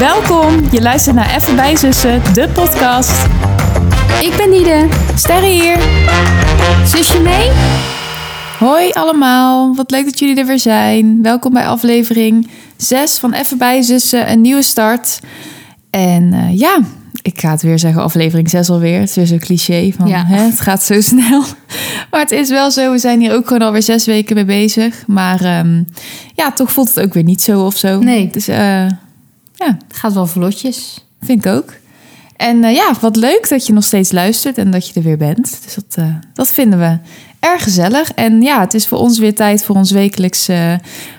Welkom, je luistert naar Even bij Zussen, de podcast. Ik ben Nide. Sterre hier. Zusje mee? Hoi allemaal, wat leuk dat jullie er weer zijn. Welkom bij aflevering 6 van Even bij Zussen, een nieuwe start. En eh, ja, ik ga het weer zeggen, aflevering 6 alweer. Het is weer zo'n cliché van Ja. hè, het gaat zo snel. Maar het is wel zo, we zijn hier ook gewoon alweer zes weken mee bezig. Maar ehm, ja, toch voelt het ook weer niet zo of zo. Nee. Dus eh, ja, Het gaat wel vlotjes. Vind ik ook. En eh, ja, wat leuk dat je nog steeds luistert en dat je er weer bent. Dus dat, eh, dat vinden we erg gezellig. En ja, het is voor ons weer tijd voor ons wekelijks eh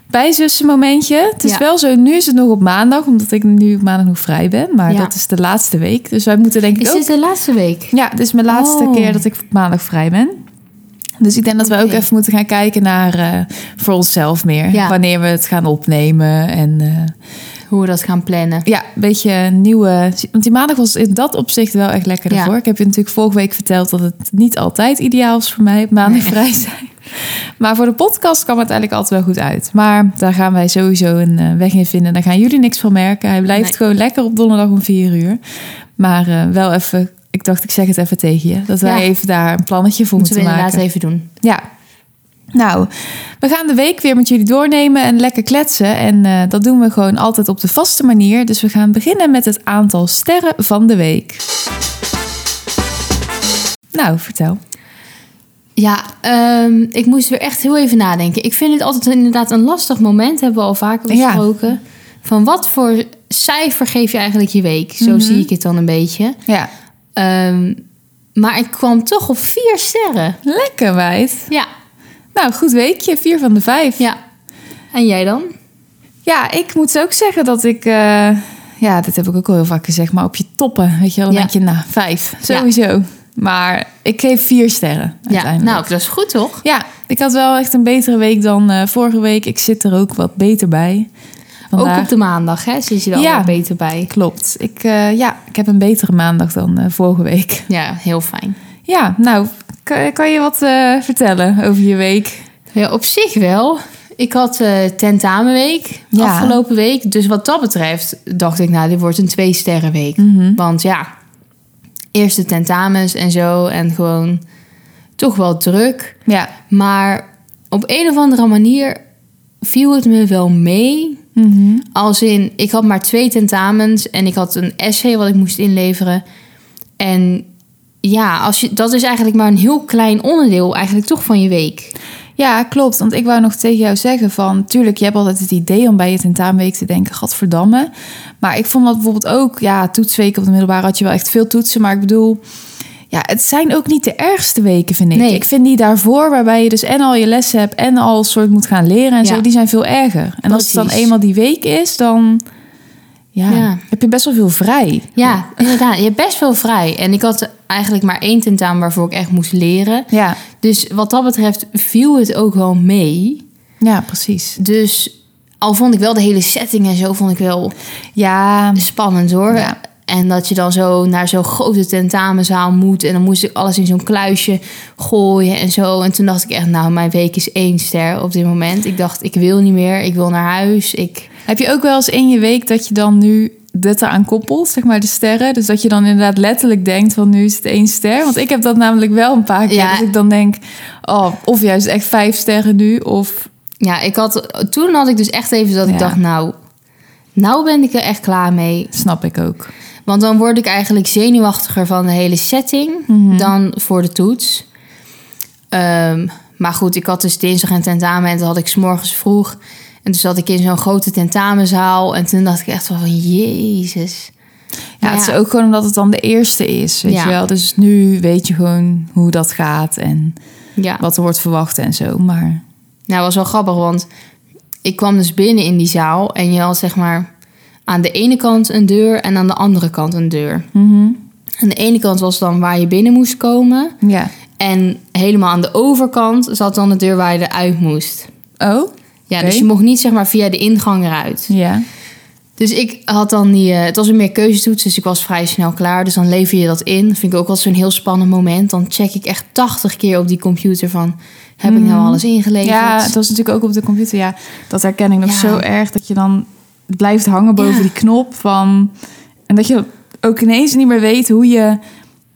bijzussen momentje. Het is Ja. wel zo, nu is het nog op maandag, omdat ik nu op maandag nog vrij ben. Maar Ja. dat is de laatste week. Dus wij moeten denk ik Is ook... dit de laatste week? Ja, dit is mijn laatste Oh. keer dat ik op maandag vrij ben. Dus ik denk dat we ook even moeten gaan kijken naar voor onszelf meer. Ja. Wanneer we het gaan opnemen en... Hoe we dat gaan plannen. ja, een beetje nieuwe. Want die maandag was in dat opzicht wel echt lekker Ja. ervoor. Ik heb je natuurlijk vorige week verteld dat het niet altijd ideaal is voor mij maandag Nee. vrij zijn. Maar voor de podcast kwam het eigenlijk altijd wel goed uit. Maar daar gaan wij sowieso een eh, weg in vinden. Daar gaan jullie niks van merken. Hij blijft Nee. gewoon lekker op donderdag om vier uur. Maar eh, wel even. Ik dacht, ik zeg het even tegen je. Dat wij Ja. even daar een plannetje voor Moeten we moeten inderdaad maken. even doen. Ja. Nou, we gaan de week weer met jullie doornemen en lekker kletsen. En eh, dat doen we gewoon altijd op de vaste manier. Dus we gaan beginnen met het aantal sterren van de week. Nou, vertel. Ja, ehm, ik moest weer echt heel even nadenken. Ik vind het altijd inderdaad een lastig moment, hebben we al vaker Ja. besproken. Van wat voor cijfer geef je eigenlijk je week? Zo Mhm. zie ik het dan een beetje. Ja, Ehm, maar ik kwam toch op vier sterren. lekker meid. Ja, Nou, goed weekje. Vier van de vijf. ja. En jij dan? Ja, ik moet ook zeggen dat ik... eh, ja, dit heb ik ook al heel vaak gezegd. Maar op je toppen, weet je wel, dan Ja. denk je, nou, vijf. Sowieso. Maar ik geef vier sterren Ja, uiteindelijk. nou, dat is goed toch? Ja, ik had wel echt een betere week dan eh, vorige week. Ik zit er ook wat beter bij. Vandaag. Ook op de maandag, hè? Zit je er Ja. al beter bij. Klopt. Ik, eh, ja, ik heb een betere maandag dan vorige week. Ja, heel fijn. Ja, nou, kan, kan je wat eh, vertellen over je week? Ja, op zich wel. Ik had eh tentamenweek Ja. afgelopen week. Dus wat dat betreft dacht ik, nou, dit wordt een twee sterren week. Mhm. Want ja, eerste tentamens en zo. En gewoon toch wel druk. Ja. Maar op een of andere manier viel het me wel mee. Mhm. Als in, ik had maar twee tentamens en ik had een essay wat ik moest inleveren. En ja, als je, dat is eigenlijk maar een heel klein onderdeel eigenlijk toch van je week. Ja, klopt. Want ik wou nog tegen jou zeggen van... Tuurlijk, je hebt altijd het idee om bij je tentamenweek te denken... Gadverdamme. Maar ik vond dat bijvoorbeeld ook... Ja, toetsweken op de middelbare had je wel echt veel toetsen. Maar ik bedoel... Ja, het zijn ook niet de ergste weken, vind ik. Nee. Ik vind die daarvoor, waarbij je dus en al je lessen hebt... en al soort moet gaan leren en Ja. zo... die zijn veel erger. En als het dan eenmaal die week is, dan... Ja, Ja. heb je best wel veel vrij. Ja, inderdaad. Je hebt best veel vrij. En ik had eigenlijk maar één tentamen waarvoor ik echt moest leren. Ja, Dus wat dat betreft viel het ook wel mee. ja precies. Dus al vond ik wel de hele setting en zo vond ik wel Ja, spannend hoor. Ja. En dat je dan zo naar zo'n grote tentamenzaal moet. En dan moest ik alles in zo'n kluisje gooien en zo. En toen dacht ik echt, nou, mijn week is één ster op dit moment. Ik dacht, ik wil niet meer. Ik wil naar huis. Ik... Heb je ook wel eens in je week dat je dan nu dit eraan koppelt, zeg maar de sterren? Dus dat je dan inderdaad letterlijk denkt van nu is het één ster. Want ik heb dat namelijk wel een paar keer. Ja. Dat ik dan denk, oh, of juist echt vijf sterren nu. Of Ja, ik had, toen had ik dus echt even dat ik dacht, nou, nou ben ik er echt klaar mee. snap ik ook. Want dan word ik eigenlijk zenuwachtiger van de hele setting Mhm. dan voor de toets. Ehm, maar goed, ik had dus dinsdag een tentamen en toen had ik 's morgens vroeg. En toen zat ik in zo'n grote tentamenzaal. En toen dacht ik echt van, jezus. Ja, het is ook gewoon omdat het dan de eerste is, weet Ja. je wel. Dus nu weet je gewoon hoe dat gaat en Ja, wat er wordt verwacht en zo. Maar nou was wel grappig, want ik kwam dus binnen in die zaal. En je had zeg maar aan de ene kant een deur en aan de andere kant een deur. mhm. Aan de ene kant was dan waar je binnen moest komen. ja. En helemaal aan de overkant zat dan de deur waar je eruit moest. Oh, Ja, dus je mocht niet zeg maar via de ingang eruit. ja. Dus ik had dan die... eh, het was een meer keuzetoets, dus ik was vrij snel klaar. Dus dan lever je dat in. Vind ik ook altijd zo'n heel spannend moment. Dan check ik echt 80 keer op die computer van... Heb ik nou Mhm. alles ingeleverd? Ja, het was natuurlijk ook op de computer. Ja, dat herken ik nog Ja. zo erg dat je dan het blijft hangen boven Ja. die knop van... En dat je ook ineens niet meer weet hoe je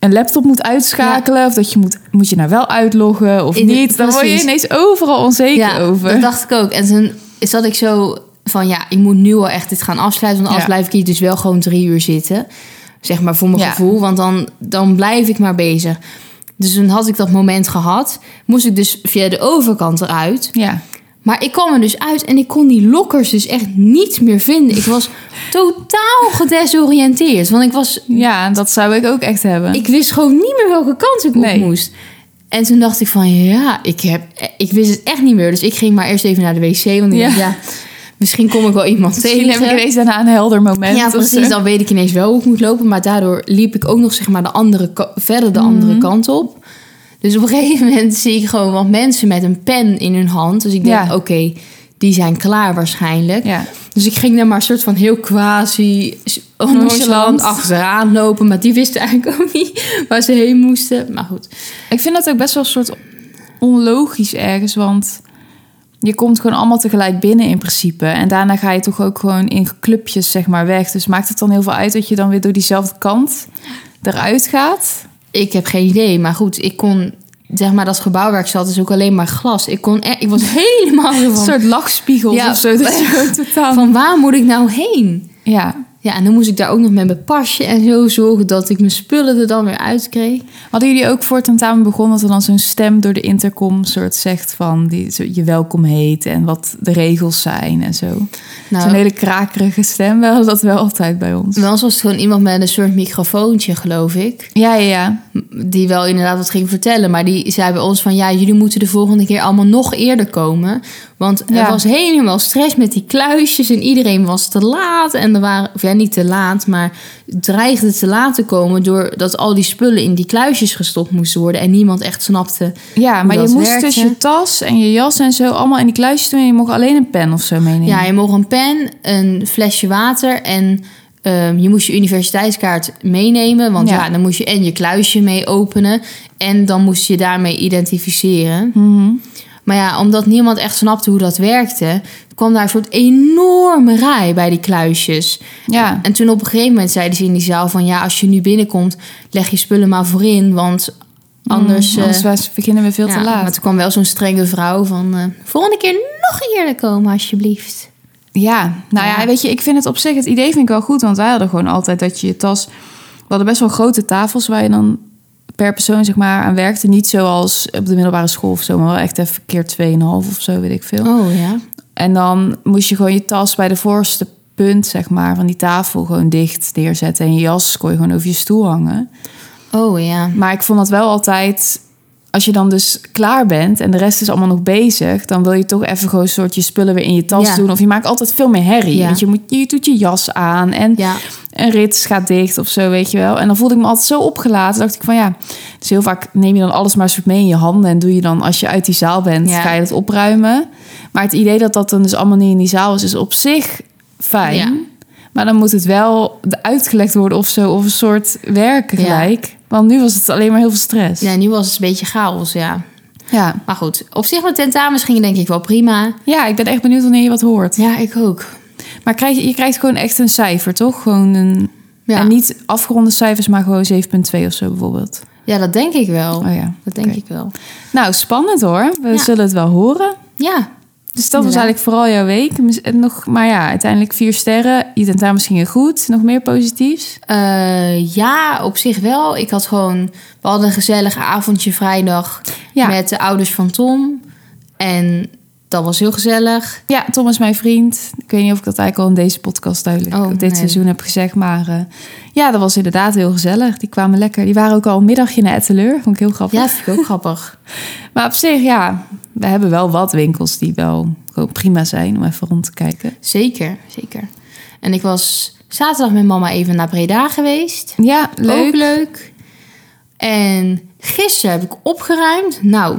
een laptop moet uitschakelen... of dat je moet, moet je nou wel uitloggen of In- niet. Dan word je ineens overal onzeker ja, over. dat dacht ik ook. En toen zat ik zo van, ja, ik moet nu wel echt dit gaan afsluiten. Want anders Ja. blijf ik hier dus wel gewoon drie uur zitten. Zeg maar voor mijn Ja. gevoel. Want dan, dan blijf ik maar bezig. Dus toen had ik dat moment gehad. Moest ik dus via de overkant eruit. Ja, Maar ik kwam er dus uit en ik kon die lokkers dus echt niet meer vinden. Ik was totaal gedesoriënteerd. Want ik was ja, dat zou ik ook echt hebben. ik wist gewoon niet meer welke kant ik Nee. op moest. En toen dacht ik van ja, ik, heb, ik wist het echt niet meer. Dus ik ging maar eerst even naar de wc. Want ik Ja. dacht, ja, misschien kom ik wel iemand Misschien tegen. heb ik ineens daarna een helder moment. ja, precies. Dan weet ik ineens wel hoe ik moet lopen. Maar daardoor liep ik ook nog zeg maar de andere, verder de Mhm. andere kant op. Dus op een gegeven moment zie ik gewoon wat mensen met een pen in hun hand. Dus ik denk, Ja. oké, die zijn klaar waarschijnlijk. Ja. Dus ik ging daar maar een soort van heel quasi Nonchalant. achteraan lopen. Maar die wisten eigenlijk ook niet waar ze heen moesten. Maar goed. Ik vind dat ook best wel een soort onlogisch ergens, want je komt gewoon allemaal tegelijk binnen in principe. En daarna ga je toch ook gewoon in clubjes zeg maar weg. Dus maakt het dan heel veel uit dat je dan weer door diezelfde kant eruit gaat? Ik heb geen idee. Maar goed, ik kon... Zeg maar, dat gebouw waar ik zat is ook alleen maar glas. Ik, kon, e- ik was helemaal Een soort lachspiegels Ja. of zo. Dat totaal... Van waar moet ik nou heen? Ja. Ja, en dan moest ik daar ook nog met mijn pasje en zo zorgen dat ik mijn spullen er dan weer uit kreeg. Hadden jullie ook voor het tentamen begonnen dat er dan zo'n stem door de intercom soort zegt van die je welkom heet en wat de regels zijn en zo? Nou, Zo'n hele krakerige stem, we hadden dat wel altijd bij ons. wel was het gewoon iemand met een soort microfoontje, geloof ik. Ja, ja, ja. Die wel inderdaad wat ging vertellen. Maar die zei bij ons van ja, jullie moeten de volgende keer allemaal nog eerder komen. Want er Ja. was helemaal stress met die kluisjes en iedereen was te laat. En er waren, of ja, niet te laat, maar dreigde te laat te komen doordat al die spullen in die kluisjes gestopt moesten worden. En niemand echt snapte. Ja, maar je moest werkte. dus je tas en je jas en zo allemaal in die kluisjes doen. En je mocht alleen een pen of zo meenemen. Ja, je mocht een pen, een flesje water en ehm, je moest je universiteitskaart meenemen. Want ja. Ja. dan moest je en je kluisje mee openen. En dan moest je daarmee identificeren. Mhm. Maar ja, omdat niemand echt snapte hoe dat werkte, kwam daar een soort enorme rij bij die kluisjes. ja. En toen op een gegeven moment zeiden ze in die zaal van ja, als je nu binnenkomt, leg je spullen maar voorin, want anders. Mm, anders eh, was- beginnen we veel ja, te laat. Maar toen kwam wel zo'n strenge vrouw van eh, volgende keer nog eerder komen alsjeblieft. Ja, nou ja. Ja. weet je, ik vind het op zich, het idee vind ik wel goed. Want wij hadden gewoon altijd dat je je tas... We hadden best wel grote tafels waar je dan per persoon zeg maar aan werkte. Niet zoals op de middelbare school of zo, maar wel echt even keer 2,5 of zo, weet ik veel. Oh ja. En dan moest je gewoon je tas bij de voorste punt zeg maar van die tafel gewoon dicht neerzetten. En je jas kon je gewoon over je stoel hangen. Oh ja. Maar ik vond dat wel altijd... Als je dan dus klaar bent en de rest is allemaal nog bezig... dan wil je toch even gewoon een soort je spullen weer in je tas Ja. doen. Of je maakt altijd veel meer herrie. Ja. Want je, moet, je doet je jas aan en Ja. een rits gaat dicht of zo, weet je wel. En dan voelde ik me altijd zo opgelaten. dacht ik van ja, dus heel vaak neem je dan alles maar soort mee in je handen... en doe je dan, als je uit die zaal bent, ga je het opruimen. Maar het idee dat dat dan dus allemaal niet in die zaal is... is op zich fijn. Maar dan moet het wel uitgelegd worden of zo... of een soort werken Ja. gelijk. Want nu was het alleen maar heel veel stress. Ja, nu was het een beetje chaos, ja. Ja. Maar goed, op zich met tentamens ging denk ik wel prima. ja, ik ben echt benieuwd wanneer je wat hoort. Ja, ik ook. Maar krijg je, je krijgt gewoon echt een cijfer, toch? Gewoon een... Ja, En niet afgeronde cijfers, maar gewoon 7,2 of zo bijvoorbeeld. ja dat denk ik wel. Oh ja. Dat denk ik wel. Nou, spannend hoor. We Ja. zullen het wel horen. Ja, Dus dat was eigenlijk vooral jouw week. Nog, maar ja, uiteindelijk vier sterren. Je tentamens gingen goed. Nog meer positiefs? Eh, ja, op zich wel. Ik had gewoon... We hadden een gezellig avondje vrijdag Ja. met de ouders van Tom. En dat was heel gezellig. Ja, Tom is mijn vriend. Ik weet niet of ik dat eigenlijk al in deze podcast duidelijk Oh, dit nee. seizoen heb gezegd. Maar eh, ja, dat was inderdaad heel gezellig. Die kwamen lekker. Die waren ook al een middagje naar Etteleur. Vond ik heel grappig. Ja, vind ik ook grappig. Maar op zich, ja, we hebben wel wat winkels die wel prima zijn om even rond te kijken. Zeker, zeker. En ik was zaterdag met mama even naar Breda geweest. Ja, leuk. Ook leuk. En gisteren heb ik opgeruimd. Nou,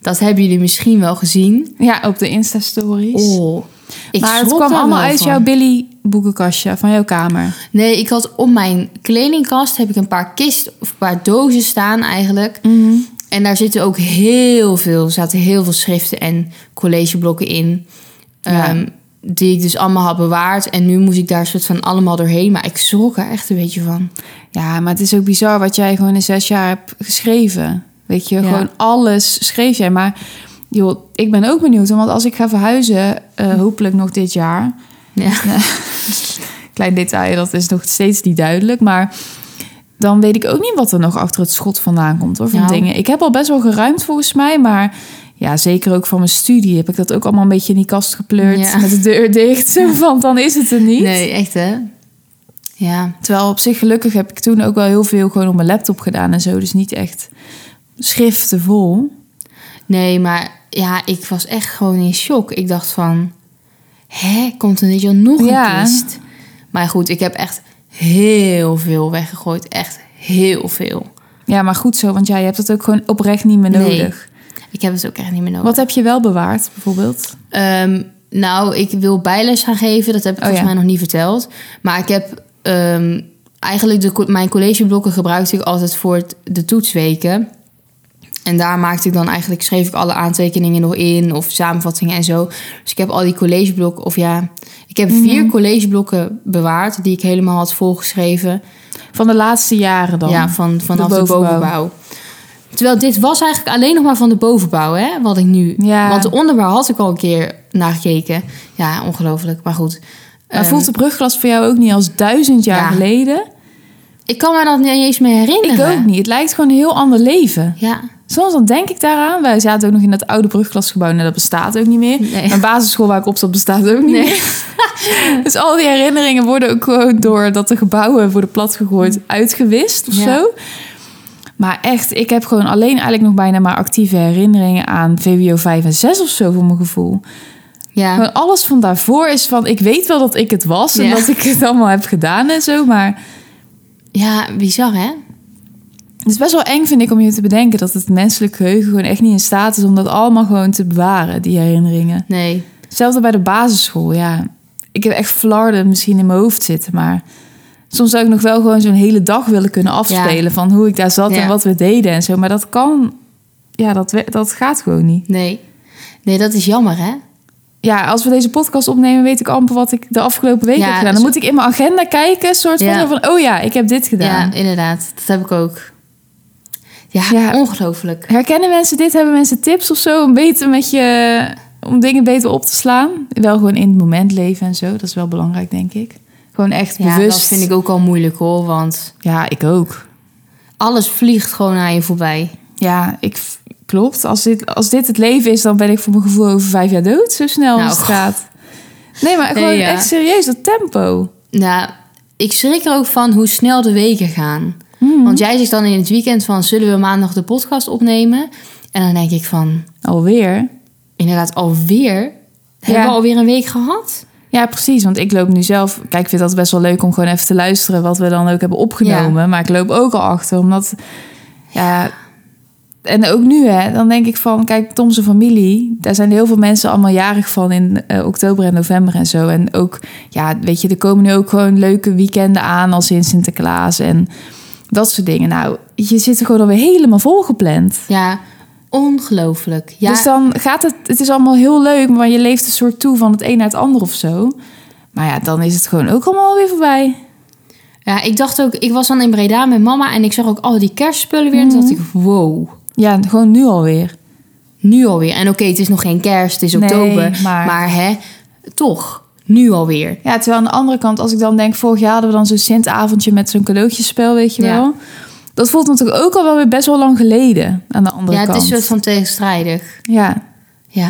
dat hebben jullie misschien wel gezien. Ja, op de Insta-stories. Oh, ik maar het kwam allemaal uit van. jouw Billy boekenkastje van jouw kamer. Nee, ik had op mijn kledingkast heb ik een paar kisten of een paar dozen staan eigenlijk. En daar zitten ook heel veel, er zaten heel veel schriften en collegeblokken in. Ja. Ehm, die ik dus allemaal had bewaard. En nu moest ik daar soort van allemaal doorheen. Maar ik schrok er echt een beetje van. Ja, maar het is ook bizar wat jij gewoon in zes jaar hebt geschreven. Weet je, Ja. gewoon alles schreef jij. Maar joh, ik ben ook benieuwd. Want als ik ga verhuizen, eh, hopelijk nog dit jaar. Ja. Klein detail, dat is nog steeds niet duidelijk. Maar dan weet ik ook niet wat er nog achter het schot vandaan komt hoor, van Nou. dingen. Ik heb al best wel geruimd volgens mij, maar ja, zeker ook van mijn studie heb ik dat ook allemaal een beetje in die kast gepleurd Ja. met de deur dicht. Van, dan is het er niet. Nee, echt hè? Ja. Terwijl op zich gelukkig heb ik toen ook wel heel veel gewoon op mijn laptop gedaan en zo. Dus niet echt schriften vol. Nee, maar ja, ik was echt gewoon in shock. Ik dacht van, hè, komt er dit jaar nog Ja. een kist? Maar goed, ik heb echt heel veel weggegooid. Echt heel veel. Ja, maar goed zo, want jij hebt het ook gewoon oprecht niet meer Nee. nodig. Ik heb het ook echt niet meer nodig. Wat heb je wel bewaard, bijvoorbeeld? Ehm, nou, ik wil bijles gaan geven. Dat heb ik Oh, volgens ja. mij nog niet verteld. Maar ik heb ehm, eigenlijk de, mijn collegeblokken gebruikte ik altijd voor de toetsweken. En daar maakte ik dan eigenlijk, schreef ik alle aantekeningen nog in of samenvattingen en zo. Dus ik heb al die collegeblokken, of ja, ik heb vier Mhm. collegeblokken bewaard die ik helemaal had volgeschreven. Van de laatste jaren dan? Ja, van, vanaf De de bovenbouw. Terwijl dit was eigenlijk alleen nog maar van de bovenbouw, hè? Wat ik nu. Ja. Want de onderbouw had ik al een keer naar gekeken. Ja, ongelooflijk. Maar goed. Maar Ehm, voelt de brugglas voor jou ook niet als duizend jaar Ja. geleden? Ik kan me dat niet eens meer Ik herinneren. ook niet. Het lijkt gewoon een heel ander leven. Ja. Soms dan denk ik daaraan. Wij zaten ook nog in dat oude brugklasgebouw. Nou, dat bestaat ook niet meer. Nee. Mijn basisschool waar ik op zat bestaat ook niet Nee. meer. Dus al die herinneringen worden ook gewoon door dat de gebouwen worden platgegooid uitgewist of Ja. zo. Maar echt, ik heb gewoon alleen eigenlijk nog bijna maar actieve herinneringen aan VWO 5 en 6 of zo voor mijn gevoel. Ja. Gewoon alles van daarvoor is van, ik weet wel dat ik het was en Ja. dat ik het allemaal heb gedaan en zo, maar ja, bizar hè? het is best wel eng vind ik om je te bedenken dat het menselijk geheugen gewoon echt niet in staat is om dat allemaal gewoon te bewaren, die herinneringen. Nee. Hetzelfde bij de basisschool, ja. Ik heb echt flarden misschien in mijn hoofd zitten, maar soms zou ik nog wel gewoon zo'n hele dag willen kunnen afspelen van hoe ik daar zat Ja. en wat we deden en zo. Maar dat kan, ja, dat, dat gaat gewoon niet. Nee. Nee, dat is jammer hè? Ja, als we deze podcast opnemen, weet ik amper wat ik de afgelopen week Ja, heb gedaan. Dan zo- moet ik in mijn agenda kijken, soort van, Ja. van oh ja, ik heb dit gedaan. Ja, inderdaad. Dat heb ik ook. Ja, Ja. ongelooflijk. Herkennen mensen dit? Hebben mensen tips of zo om beter met je, om dingen beter op te slaan? Wel gewoon in het moment leven en zo. Dat is wel belangrijk, denk ik. Gewoon echt Ja, bewust. dat vind ik ook al moeilijk hoor. Want Ja, ik ook. alles vliegt gewoon aan je voorbij. Ja, ik, klopt. Als dit, als dit het leven is, dan ben ik voor mijn gevoel over vijf jaar dood. Zo snel Nou, als het gaat. Nee, maar Nee, gewoon ja. echt serieus, dat tempo. Nou, ik schrik er ook van hoe snel de weken gaan. Mhm. Want jij zegt dan in het weekend van... zullen we maandag de podcast opnemen? En dan denk ik van... Alweer. inderdaad alweer? Hebben we alweer een week gehad? Ja, precies. Want ik loop nu zelf... Kijk, ik vind dat best wel leuk om gewoon even te luisteren... wat we dan ook hebben opgenomen. Maar ik loop ook al achter, omdat... Ja, en ook nu, hè, dan denk ik van... Kijk, Tom's familie, daar zijn heel veel mensen allemaal jarig van... in eh, oktober en november en zo. En ook, ja, weet je, er komen nu ook gewoon leuke weekenden aan... als in Sinterklaas en dat soort dingen. Nou, je zit er gewoon alweer helemaal volgepland. Ja, ongelooflijk. Ja, Dus dan gaat het... Het is allemaal heel leuk, maar je leeft een soort toe... van het een naar het ander of zo. Maar ja, dan is het gewoon ook allemaal weer voorbij. ja, ik dacht ook... Ik was dan in Breda met mama... en ik zag ook al die kerstspullen weer... en toen dacht ik, wow... Ja, gewoon nu alweer. Nu alweer. En oké, het is nog geen kerst, het is Nee, oktober. maar- maar... hè, toch, nu alweer. Ja, terwijl aan de andere kant, als ik dan denk... vorig jaar hadden we dan zo'n Sint-avondje met zo'n cadeautjespel, weet je Ja. wel. Dat voelt natuurlijk ook al wel weer best wel lang geleden aan de andere Ja, het kant. is een soort van tegenstrijdig. Ja, Ja,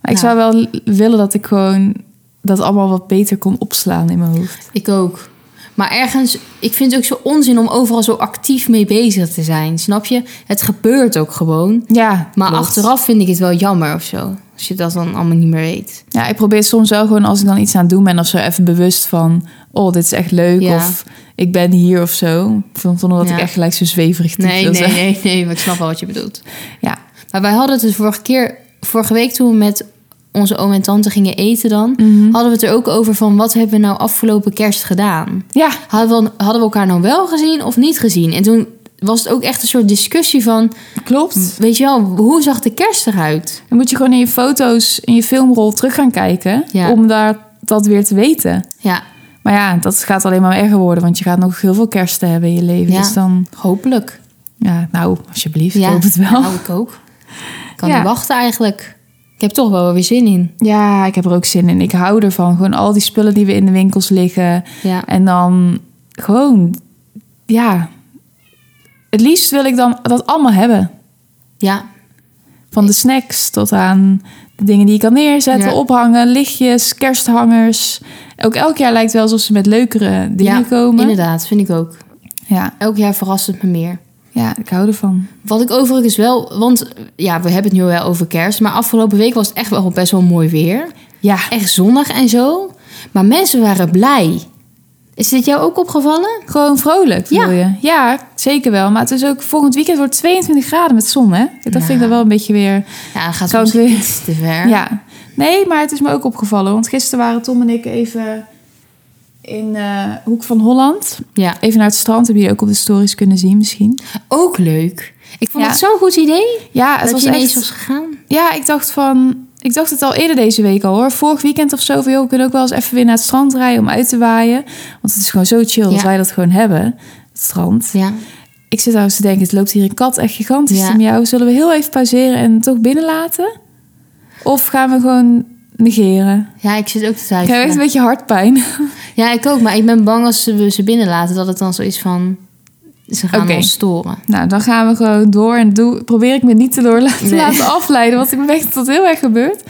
maar ik Ja. zou wel willen dat ik gewoon dat allemaal wat beter kon opslaan in mijn hoofd. ik ook. Maar ergens, ik vind het ook zo onzin om overal zo actief mee bezig te zijn. Snap je? Het gebeurt ook gewoon. Ja, Maar klopt. achteraf vind ik het wel jammer of zo. Als je dat dan allemaal niet meer weet. Ja, ik probeer soms wel gewoon als ik dan iets aan het doen ben of zo even bewust van, oh, dit is echt leuk Ja. of ik ben hier of zo. Zonder dat Ja. ik echt gelijk zo zweverig Nee, nee, nee, nee, maar ik snap wel wat je bedoelt. Ja. Maar wij hadden het de vorige keer, vorige week toen we met onze oom en tante gingen eten dan, Mhm. hadden we het er ook over van wat hebben we nou afgelopen kerst gedaan? Ja, Hadden we, hadden we elkaar nou wel gezien of niet gezien? En toen was het ook echt een soort discussie van... Klopt. Weet je wel, hoe zag de kerst eruit? Dan moet je gewoon in je foto's, in je filmrol terug gaan kijken. Ja. Om daar dat weer te weten. Ja, Maar ja, dat gaat alleen maar erger worden. Want je gaat nog heel veel kersten hebben in je leven. Ja. Dus dan, hopelijk. ja, nou, alsjeblieft. Ja, Ik hoop het wel. Nou, ik ook. Ik kan niet wachten eigenlijk. Ik heb toch wel weer zin in. Ja, ik heb er ook zin in. Ik hou ervan. Gewoon al die spullen die we in de winkels liggen. Ja, En dan gewoon, ja. Het liefst wil ik dan dat allemaal hebben. ja, Van de snacks tot aan de dingen die je kan neerzetten, Ja. ophangen, lichtjes, kersthangers. Ook elk jaar lijkt wel alsof ze met leukere dingen ja komen. inderdaad, vind ik ook. Ja, Elk jaar verrast het me meer. Ja, ik hou ervan. Wat ik overigens wel, want ja, we hebben het nu wel over kerst, maar afgelopen week was het echt wel best wel mooi weer. Ja, Echt zonnig en zo. Maar mensen waren blij. Is dit jou ook opgevallen? gewoon vrolijk Ja. je. Ja, zeker wel. Maar het is ook volgend weekend wordt 22 graden met zon, hè? Dat vind ik dan wel een beetje weer... Ja, gaat het weer- iets te ver. Ja. Nee, maar het is me ook opgevallen. Want gisteren waren Tom en ik even in eh, Hoek van Holland. ja. Even naar het strand. Heb je ook op de stories kunnen zien misschien. Ook leuk. Ik vond Ja. het zo'n goed idee. Ja, het dat was je ineens echt... was gegaan. Ja, ik dacht van... Ik dacht het al eerder deze week al hoor. Vorig weekend of zo. Van, joh, we kunnen ook wel eens even weer naar het strand rijden om uit te waaien. Want het is gewoon zo chill dat Ja. wij dat gewoon hebben. Het strand. Ja. Ik zit trouwens te denken, het loopt hier een kat echt gigantisch Ja. te miauwen. Zullen we heel even pauzeren en toch binnenlaten? Of gaan we gewoon negeren? ja, ik zit ook te Ik heb echt twijfelen. een beetje hartpijn. Ja, ik ook. Maar ik ben bang als ze ze binnenlaten dat het dan zoiets van... Ze gaan ons storen. Nou, dan gaan we gewoon door en doe, probeer ik me niet te door laten, Nee. laten afleiden. Want ik ben echt tot heel erg gebeurd.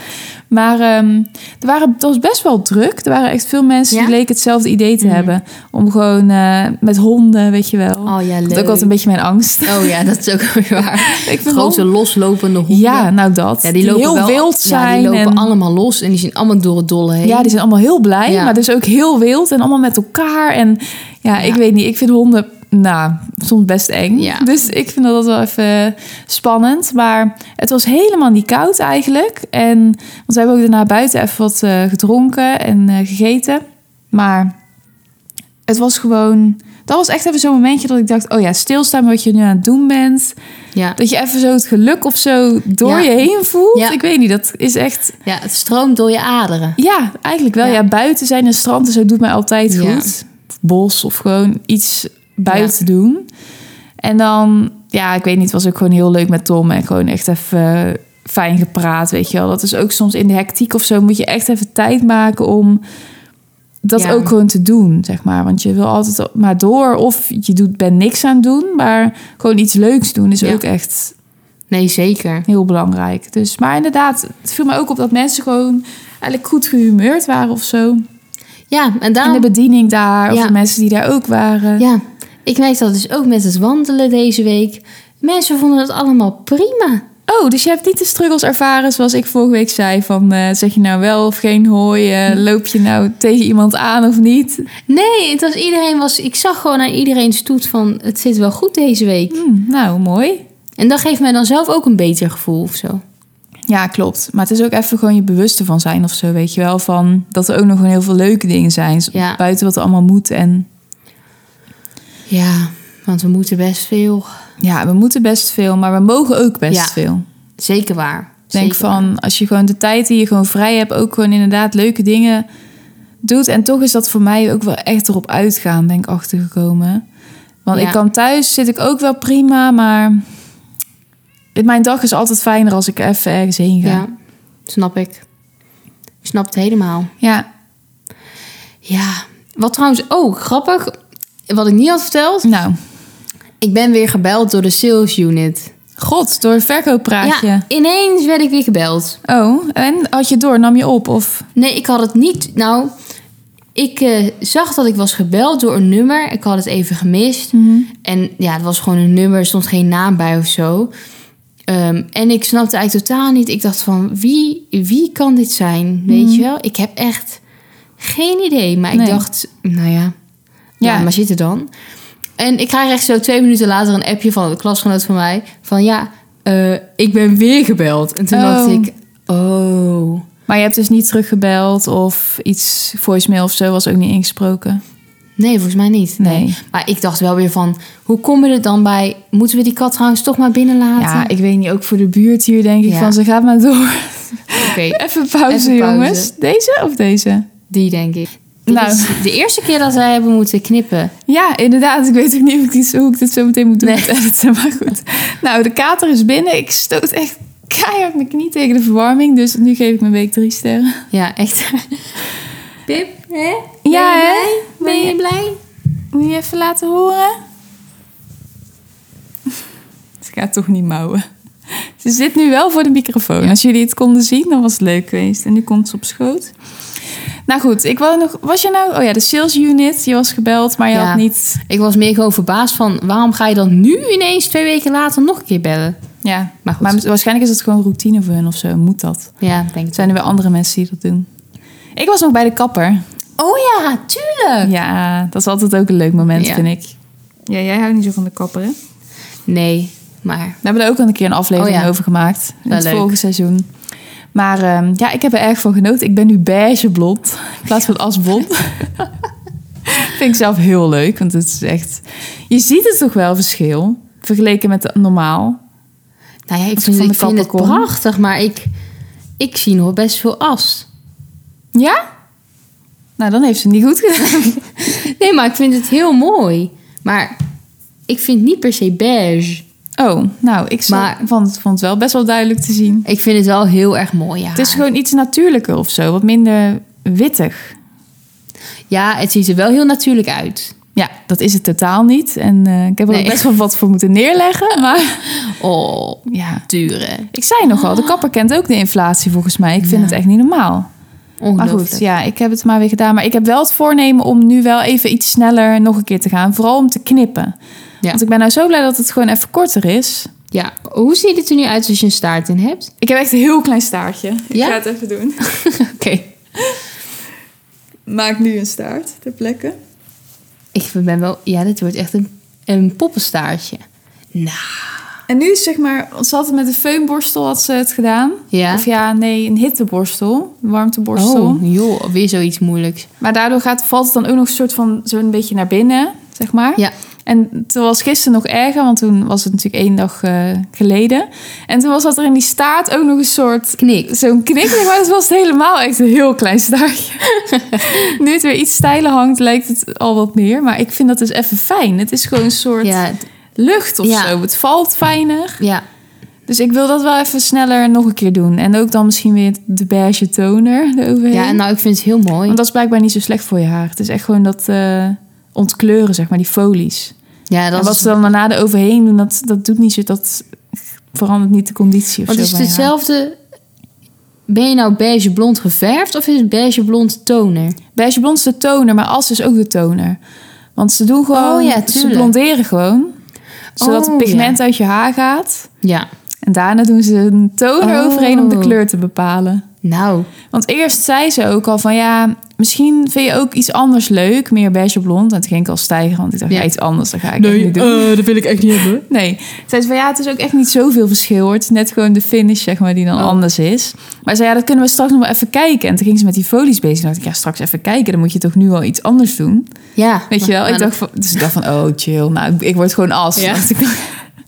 Maar ehm, er waren, het was best wel druk. Er waren echt veel mensen Ja? die leken hetzelfde idee te Mhm. hebben. Om gewoon eh, met honden, weet je wel. Oh ja, dat leuk. ook altijd een beetje mijn angst. Oh ja, dat is ook waar. ik vind Grote loslopende honden. Ja, nou dat. Ja, die lopen heel wel, wild zijn. Ja, die lopen en... allemaal los en die zien allemaal door het dolle heen. Ja, die zijn allemaal heel blij, Ja. maar dus ook heel wild en allemaal met elkaar. En ja, ik weet niet, ik vind honden, nou, soms best eng. Ja. Dus ik vind dat wel even spannend. Maar het was helemaal niet koud eigenlijk. En, want we hebben ook daarna buiten even wat eh, gedronken en eh, gegeten. Maar het was gewoon, dat was echt even zo'n momentje dat ik dacht, oh ja, stilstaan met wat je nu aan het doen bent. ja. Dat je even zo het geluk of zo door Ja. je heen voelt. Ja. Ik weet niet, dat is echt... ja, het stroomt door je aderen. Ja, eigenlijk wel. Ja. Buiten zijn en strand en zo doet mij altijd goed. Bos of gewoon iets buiten doen. En dan, ja, ik weet niet, was ook gewoon heel leuk met Tom en gewoon echt even fijn gepraat, weet je wel. Dat is ook soms in de hectiek of zo moet je echt even tijd maken om dat Ja. ook gewoon te doen, zeg maar. Want je wil altijd maar door of je doet, bent niks aan het doen, maar gewoon iets leuks doen is Ja. ook echt Nee, zeker. heel belangrijk. Dus, maar inderdaad, het viel me ook op dat mensen gewoon eigenlijk goed gehumeurd waren of zo. Ja, en En daarom... de bediening daar, of Ja. de mensen die daar ook waren. Ja, ik merk dat dus ook met het wandelen deze week. Mensen vonden het allemaal prima. Oh, dus je hebt niet de struggles ervaren zoals ik vorige week zei. Van eh, zeg je nou wel of geen hooi? eh, loop je nou tegen iemand aan of niet? Nee, het was iedereen was. Ik zag gewoon aan iedereen stoet van het zit wel goed deze week. Hm, nou, mooi. En dat geeft mij dan zelf ook een beter gevoel of zo. Ja, klopt. Maar het is ook even gewoon je bewuste van zijn of zo, weet je wel. Van dat er ook nog gewoon heel veel leuke dingen zijn. Ja. Buiten wat er allemaal moet. En Ja, want we moeten best veel. ja, we moeten best veel, maar we mogen ook best Ja. veel. Zeker waar. Ik denk Zeker van, als je gewoon de tijd die je gewoon vrij hebt, ook gewoon inderdaad leuke dingen doet. En toch is dat voor mij ook wel echt erop uitgaan, ben ik achtergekomen. Want Ja. ik kan thuis, zit ik ook wel prima, maar mijn dag is altijd fijner als ik even ergens heen ga. Ja, snap ik. Ik snap het helemaal. Ja, Ja, wat trouwens ook grappig, wat ik niet had verteld. nou, Ik ben weer gebeld door de sales unit. god, door een verkooppraatje. Ja, ineens werd ik weer gebeld. Oh, en had je door, nam je op of... Nee, ik had het niet. Nou, ik eh, zag dat ik was gebeld door een nummer. Ik had het even gemist. En ja, het was gewoon een nummer, er stond geen naam bij of zo. Ehm, en ik snapte eigenlijk totaal niet. Ik dacht van, wie, wie kan dit zijn? Weet je wel? Ik heb echt geen idee. Maar ik dacht, nou ja, ja. Maar zit er dan? En ik krijg echt zo twee minuten later een appje van een klasgenoot van mij. Van ja, eh, ik ben weer gebeld. En toen Oh. dacht ik, oh... Maar je hebt dus niet teruggebeld of iets voicemail of zo was ook niet ingesproken. Nee, volgens mij niet. Nee. Maar ik dacht wel weer van, hoe kom je er dan bij? Moeten we die kat trouwens toch maar binnen laten? Ja, ik weet niet, ook voor de buurt hier denk ik Ja. van, ze gaat maar door. Oké, Even pauze, Even pauze. jongens. Deze of deze? die denk ik. Dit Nou. is de eerste keer dat wij hebben moeten knippen. Ja, inderdaad. Ik weet ook niet hoe ik, dit, hoe ik dit zo meteen moet doen. Nee. maar goed. Nou, de kater is binnen. Ik stoot echt keihard mijn knie tegen de verwarming. Dus nu geef ik mijn week drie sterren. Ja, echt. Pip, hè? Ja, ben je hè? blij? Ben je blij? Moet je even laten horen? Ze gaat toch niet mouwen. Ze zit nu wel voor de microfoon. Als jullie het konden zien, dan was het leuk geweest. En nu komt ze op schoot. Nou goed, ik wou nog... Was je nou... Oh ja, de sales unit. Je was gebeld, maar je Ja. had niet... Ik was meer gewoon verbaasd van, waarom ga je dan nu ineens twee weken later nog een keer bellen? Ja, Maar goed. maar waarschijnlijk is het gewoon routine voor hun of zo. Moet dat? Ja, denk Er ik. zijn er weer andere mensen die dat doen. Ik was nog bij de kapper. Oh ja, tuurlijk. Ja, dat is altijd ook een leuk moment, Ja. vind ik. Ja, jij houdt niet zo van de kapper, hè? Nee, maar We hebben er ook al een keer een aflevering Oh ja. over gemaakt. In Wel het leuk. vorige seizoen. Maar ehm, ja, ik heb er erg van genoten. Ik ben nu beige blond. In plaats van asblond. Vind ik zelf heel leuk. Want het is echt... Je ziet het toch wel verschil. Vergeleken met normaal. nou ja, ik vind, ik vind het prachtig, maar ik, ik zie nog best veel as. Ja? Nou, dan heeft ze het niet goed gedaan. Nee, maar ik vind het heel mooi. Maar ik vind niet per se beige. Oh, nou, ik Maar- maar, vond, het, vond het wel best wel duidelijk te zien. Ik vind het wel heel erg mooi, ja. Het is gewoon iets natuurlijker of zo. Wat minder wittig. Ja, het ziet er wel heel natuurlijk uit. Ja, dat is het totaal niet. En eh, ik heb er Nee. best wel wat voor moeten neerleggen. Maar Oh, ja, dure. ik zei nogal, de kapper kent ook de inflatie volgens mij. Ik vind Ja. het echt niet normaal. Maar goed, ja, ik heb het maar weer gedaan. Maar ik heb wel het voornemen om nu wel even iets sneller nog een keer te gaan. Vooral om te knippen. Ja. Want ik ben nou zo blij dat het gewoon even korter is. Ja, hoe ziet het er nu uit als je een staart in hebt? Ik heb echt een heel klein staartje. Ik Ja? ga het even doen. Oké. Maak nu een staart ter plekke. Ik ben wel... Ja, dit wordt echt een, een poppenstaartje. Nou, En nu is zeg maar, ze had het met een feunborstel had ze het gedaan. ja. Of ja, nee, een hitteborstel, een warmteborstel. Oh, joh, weer zoiets moeilijks. Maar daardoor gaat, valt het dan ook nog een soort van zo'n beetje naar binnen, zeg maar. Ja. En toen was gisteren nog erger, want toen was het natuurlijk één dag eh, geleden. En toen was dat er in die staart ook nog een soort Knik. zo'n knik. Maar het was helemaal echt een heel klein staartje. nu het weer iets steiler hangt, lijkt het al wat meer. Maar ik vind dat dus even fijn. Het is gewoon een soort Ja, lucht of Ja. zo. Het valt fijner. ja. Dus ik wil dat wel even sneller nog een keer doen. En ook dan misschien weer de beige toner eroverheen. ja, nou, ik vind het heel mooi. Want dat is blijkbaar niet zo slecht voor je haar. Het is echt gewoon dat eh, ontkleuren, zeg maar, die folies. Ja, en dat wat is... ze dan daarna eroverheen doen, dat, dat doet niet zo... Dat verandert niet de conditie of Want zo is het haar. hetzelfde... Ben je nou beige blond geverfd of is het beige blond toner? Beige blond is de toner, maar as is ook de toner. Want ze doen gewoon... Oh ja, ze blonderen gewoon. Zodat Oh, het pigment ja. uit je haar gaat. Ja. En daarna doen ze een toner Oh. overheen om de kleur te bepalen. Nou, Want eerst zei ze ook al van ja, misschien vind je ook iets anders leuk, meer beige blond. En toen ging ik al stijgen, want ik dacht, Ja. iets anders, dat ga ik echt niet doen. dat wil ik echt niet hebben. Nee, zei ze van ja, het is ook echt niet zoveel verschil hoor. Het is net gewoon de finish, zeg maar, die dan Oh. anders is. Maar zei ja, dat kunnen we straks nog wel even kijken. En toen ging ze met die folies bezig. En dacht ik, ja, straks even kijken, dan moet je toch nu al iets anders doen. Ja. Weet je wel? Ik dacht van, dus ik dacht van, oh chill, nou, ik, word gewoon as. Ja. dacht ik dan.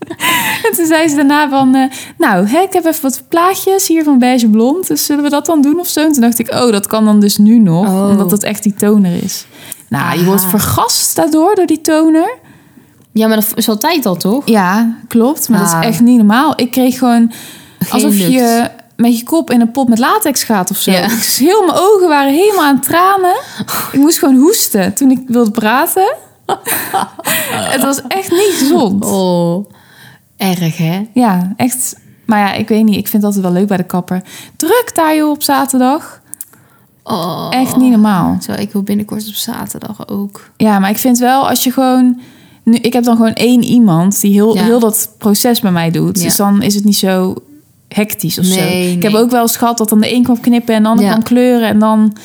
en toen zei ze daarna van, eh, nou, hè, ik heb even wat plaatjes hier van beige blond. Dus zullen we dat dan doen of zo? En toen dacht ik, oh, dat kan dan dus nu nog. Oh. Omdat het echt die toner is. Nou, je wordt vergast daardoor, door die toner. Ja, maar dat is altijd al, toch? Ja, klopt. Maar dat Ah. is echt niet normaal. Ik kreeg gewoon Geen alsof lucht. je met je kop in een pot met latex gaat of zo. Ja. Ik, heel mijn ogen waren helemaal aan tranen. Ik moest gewoon hoesten toen ik wilde praten. het was echt niet gezond. Oh, erg hè? Ja, echt. Maar ja, ik weet niet. Ik vind dat wel leuk bij de kapper. Druk daar joh op zaterdag. Oh. Echt niet normaal. Zo, ik wil binnenkort op zaterdag ook. Ja, maar ik vind wel als je gewoon... Nu, ik heb dan gewoon één iemand die heel, Ja. heel dat proces bij mij doet. Ja. Dus dan is het niet zo hectisch of zo. Nee, Ik heb ook wel eens gehad dat dan de een kwam knippen en de ander Ja. kwam kleuren. En dan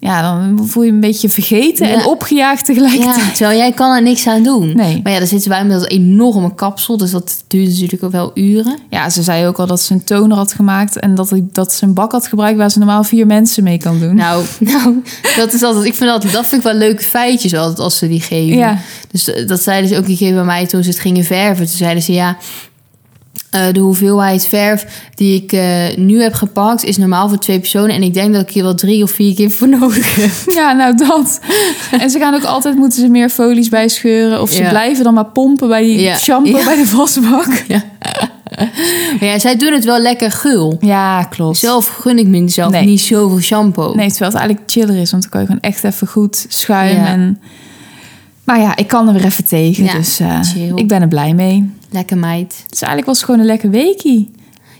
Ja, dan voel je je een beetje vergeten Ja. en opgejaagd Ja, tegelijkertijd. terwijl jij kan er niks aan doen. Nee. Maar ja, dan zitten wij met dat enorme kapsel. Dus dat duurt natuurlijk ook wel uren. Ja, ze zei ook al dat ze een toner had gemaakt en dat, dat ze een bak had gebruikt waar ze normaal vier mensen mee kan doen. Nou, nou dat is altijd. Ik vind dat, dat vind ik wel leuke feitjes altijd als ze die geven. Ja. Dus eh, dat zeiden ze ook een keer bij mij toen ze het gingen verven. Toen zeiden ze ja. Eh, de hoeveelheid verf die ik eh, nu heb gepakt is normaal voor twee personen. En ik denk dat ik hier wel drie of vier keer voor nodig heb. Ja, nou dat. En ze gaan ook altijd, moeten ze meer folies bij scheuren. Of ze Ja. blijven dan maar pompen bij die Ja. shampoo Ja. bij de wasbak. Ja. Maar ja, zij doen het wel lekker gul. Ja, klopt. Zelf gun ik mezelf Nee. niet zoveel shampoo. Nee, terwijl het eigenlijk chiller is. Want dan kan je gewoon echt even goed schuimen. En... Maar ja, ik kan er weer even tegen. Dus eh, ik ben er blij mee. Lekker meid. Dus eigenlijk was het gewoon een lekker weekie.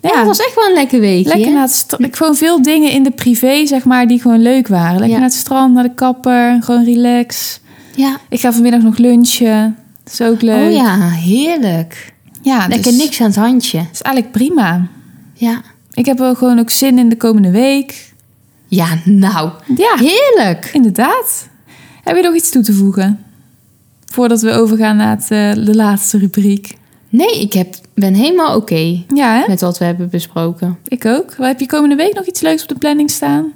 Ja, het was echt wel een lekker weekje. Lekker naar het Gewoon veel dingen in de privé, zeg maar, die gewoon leuk waren. Lekker Ja. naar het strand, naar de kapper. Gewoon relax. Ja. Ik ga vanmiddag nog lunchen. Dat is ook leuk. Oh ja, heerlijk. ja Lekker dus- niks aan het handje. is eigenlijk prima. Ja. Ik heb wel gewoon ook zin in de komende week. Ja, nou. Ja, Heerlijk. inderdaad. Heb je nog iets toe te voegen? Voordat we overgaan naar het, eh, de laatste rubriek. Nee, ik heb, ben helemaal oké Ja, met wat we hebben besproken. ik ook. Heb je komende week nog iets leuks op de planning staan?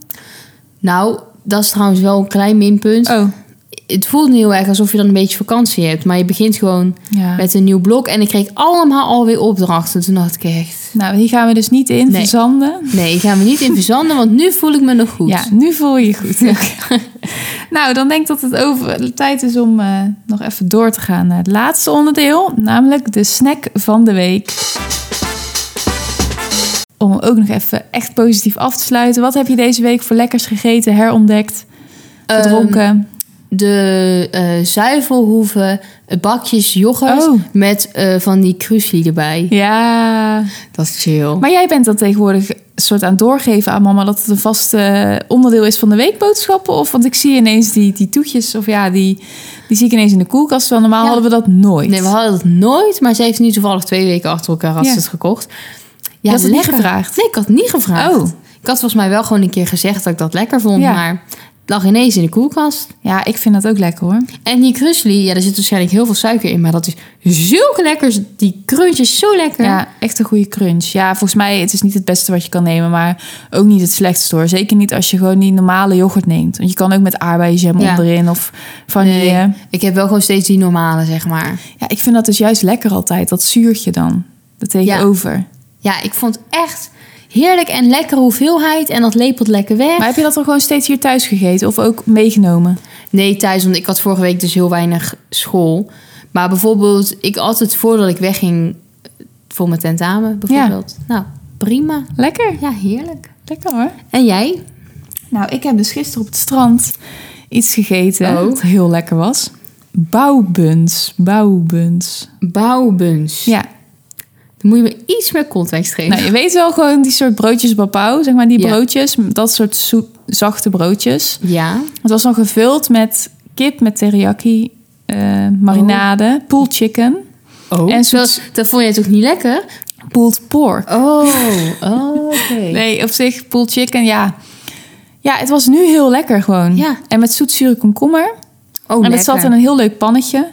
Nou, dat is trouwens wel een klein minpunt. Oh, Het voelt nu heel erg alsof je dan een beetje vakantie hebt. Maar je begint gewoon ja. met een nieuw blok. En ik kreeg allemaal alweer opdrachten. Toen dacht ik echt... Nou, hier gaan we dus niet in Nee. verzanden. Nee, ik ga me niet in verzanden. Want nu voel ik me nog goed. Ja, nu voel je je goed. nou, dan denk ik dat het over tijd is om eh, nog even door te gaan naar het laatste onderdeel, namelijk de snack van de week. Om ook nog even echt positief af te sluiten. Wat heb je deze week voor lekkers gegeten, herontdekt, Ehm, gedronken? De eh zuivelhoeven eh, bakjes yoghurt Oh. met eh, van die kruisli erbij. ja, Dat is chill. maar jij bent dat tegenwoordig soort aan doorgeven aan mama dat het een vast onderdeel is van de weekboodschappen? Of want ik zie ineens die, die toetjes, of ja, die, die zie ik ineens in de koelkast. Terwijl normaal Ja. hadden we dat nooit. Nee, we hadden het nooit, maar ze heeft nu toevallig twee weken achter elkaar had Ja. ze het gekocht. Je had het niet gevraagd? Nee, ik had het niet gevraagd. Oh. Ik had volgens mij wel gewoon een keer gezegd dat ik dat lekker vond, Ja. maar lag ineens in de koelkast. Ja, ik vind dat ook lekker hoor. En die krusli, ja, daar zit waarschijnlijk heel veel suiker in, maar dat is zulke lekker. Die crunch is zo lekker. Ja, echt een goede crunch. Ja, volgens mij het is niet het beste wat je kan nemen, maar ook niet het slechtste hoor. Zeker niet als je gewoon die normale yoghurt neemt. Want je kan ook met aardbeienjam Ja. onderin of vanille. Nee, ik heb wel gewoon steeds die normale, zeg maar. Ja, ik vind dat dus juist lekker altijd, dat zuurtje dan. Dat tegenover. Ja, ik vond echt heerlijk en lekkere hoeveelheid en dat lepelt lekker weg. Maar heb je dat dan gewoon steeds hier thuis gegeten of ook meegenomen? Nee, thuis, want ik had vorige week dus heel weinig school. Maar bijvoorbeeld, ik altijd voordat ik wegging voor mijn tentamen, bijvoorbeeld. Nou, prima. Lekker. Ja, heerlijk. Lekker hoor. En jij? Nou, ik heb dus gisteren op het strand iets gegeten Oh. wat heel lekker was. Bouwbuns. Bouwbuns. Bouwbuns. Ja, Dan moet je me iets meer context geven. Nou, je weet wel gewoon die soort broodjes babau, zeg maar die Ja. broodjes, dat soort zoet, zachte broodjes. Ja. Het was dan gevuld met kip met teriyaki, eh, marinade, pulled chicken, Oh. En zoet- dat, vond je toch niet lekker? pulled pork. Oh, oké. Nee, op zich pulled chicken, ja. Ja, het was nu heel lekker gewoon. Ja. En met zoetzure komkommer. Oh, en het zat in een heel leuk pannetje.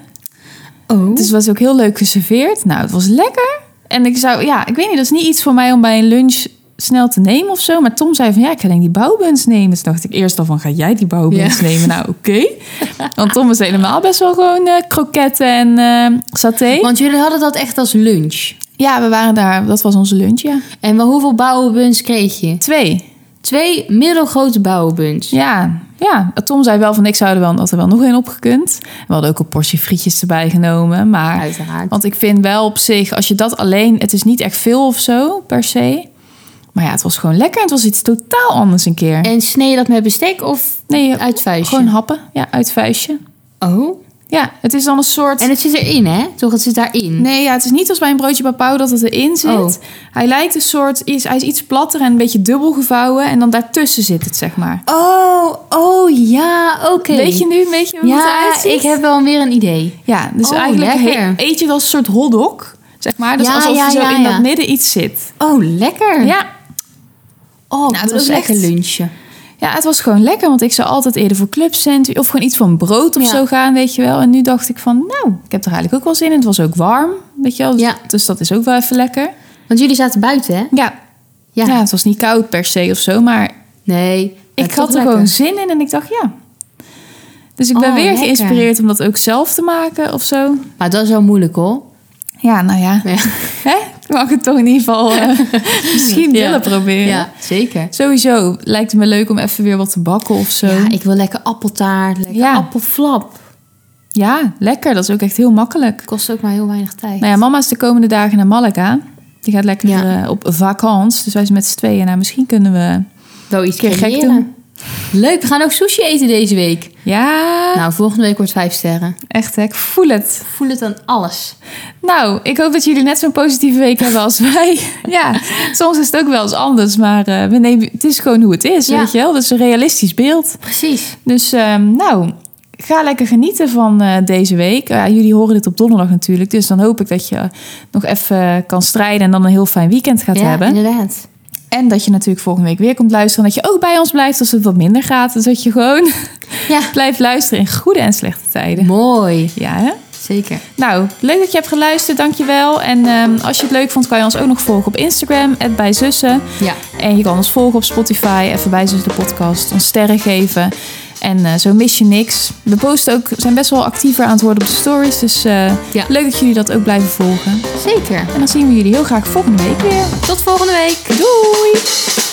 Oh. Dus het was ook heel leuk geserveerd. Nou, het was lekker. En ik zou, ja, ik weet niet, dat is niet iets voor mij om bij een lunch snel te nemen of zo. Maar Tom zei van, ja, ik ga denk die bouwbuns nemen. Dus dacht ik eerst al van, ga jij die bouwbuns Ja. nemen? Nou, oké. Want Tom is helemaal best wel gewoon eh, kroketten en eh saté. Want jullie hadden dat echt als lunch. Ja, we waren daar, dat was onze lunch, ja. En hoeveel bouwbuns kreeg je? Twee. Twee middelgrote bouwbuns. Ja, ja. Tom zei wel van, ik zou er wel, had er wel nog één opgekund. We hadden ook een portie frietjes erbij genomen. Maar Uiteraard. Want ik vind wel op zich, als je dat alleen... Het is niet echt veel of zo, per se. Maar ja, het was gewoon lekker. Het was iets totaal anders een keer. En snee je dat met bestek of nee, uit vuistje? gewoon happen. Ja, uit vuistje. Oh. Ja, het is dan een soort... En het zit erin, hè? Toch, het zit daarin. Nee, ja, het is niet als bij een broodje papau dat het erin zit. Oh. Hij lijkt een soort... Is, hij is iets platter en een beetje dubbel gevouwen. En dan daartussen zit het, zeg maar. Oh, oh ja, oké. Weet je nu een beetje hoe het Ja, eruit ziet? ik heb wel weer een idee. Ja, dus Oh, eigenlijk he- eet je het als een soort hotdog. Zeg maar. Dus Ja, alsof ja, er zo in dat midden iets zit. Oh, lekker. Ja, Oh, Nou, dat het was was lekker echt- lunchen. Ja, het was gewoon lekker, want ik zou altijd eerder voor clubcent of gewoon iets van brood of Ja. zo gaan, weet je wel. En nu dacht ik van, nou, ik heb er eigenlijk ook wel zin in. Het was ook warm, weet je wel. Ja. Dus dat is ook wel even lekker. Want jullie zaten buiten, hè? Ja. Ja. ja, het was niet koud per se of zo, maar Nee. ik had er lekker. gewoon zin in en ik dacht, ja. Dus ik ben Oh, weer lekker. geïnspireerd om dat ook zelf te maken of zo. Maar dat is wel moeilijk, hoor. Ja, nou ja. Ja, Hè? Ik mag het toch in ieder geval eh, misschien Ja. willen proberen. ja zeker. Sowieso lijkt het me leuk om even weer wat te bakken of zo. Ja, ik wil lekker appeltaart, lekker Ja. appelflap. Ja, lekker. Dat is ook echt heel makkelijk. Kost ook maar heel weinig tijd. Nou ja, mama is de komende dagen naar Malaga. Die gaat lekker Ja. eh, op vakantie. Dus wij zijn met z'n tweeën. Nou, misschien kunnen we... Wel iets Keer gek doen. Leuk, we gaan ook sushi eten deze week. Ja, Nou, volgende week wordt vijf sterren. echt hè. Ik voel het. Voel het aan alles. Nou, ik hoop dat jullie net zo'n positieve week hebben als wij. ja, soms is het ook wel eens anders. Maar eh, we nemen, het is gewoon hoe het is, Ja. weet je wel. Dat is een realistisch beeld. Precies. Dus ehm, nou, ga lekker genieten van eh, deze week. Jullie horen dit op donderdag natuurlijk. Dus dan hoop ik dat je nog even kan strijden... en dan een heel fijn weekend gaat ja, hebben. inderdaad. En dat je natuurlijk volgende week weer komt luisteren. En dat je ook bij ons blijft als het wat minder gaat. Dus dat je gewoon Ja, blijft luisteren in goede en slechte tijden. mooi. Ja, hè? Zeker. Nou, leuk dat je hebt geluisterd. Dankjewel. En ehm, als je het leuk vond, kan je ons ook nog volgen op Instagram. @bijzussen. Ja, En je kan ons volgen op Spotify. Even bijzussen de podcast. Ons sterren geven. En eh, zo mis je niks. We posten ook, zijn best wel actiever aan het worden op de stories. Dus eh, Ja. leuk dat jullie dat ook blijven volgen. zeker. En dan zien we jullie heel graag volgende week weer. Tot volgende week. Doei!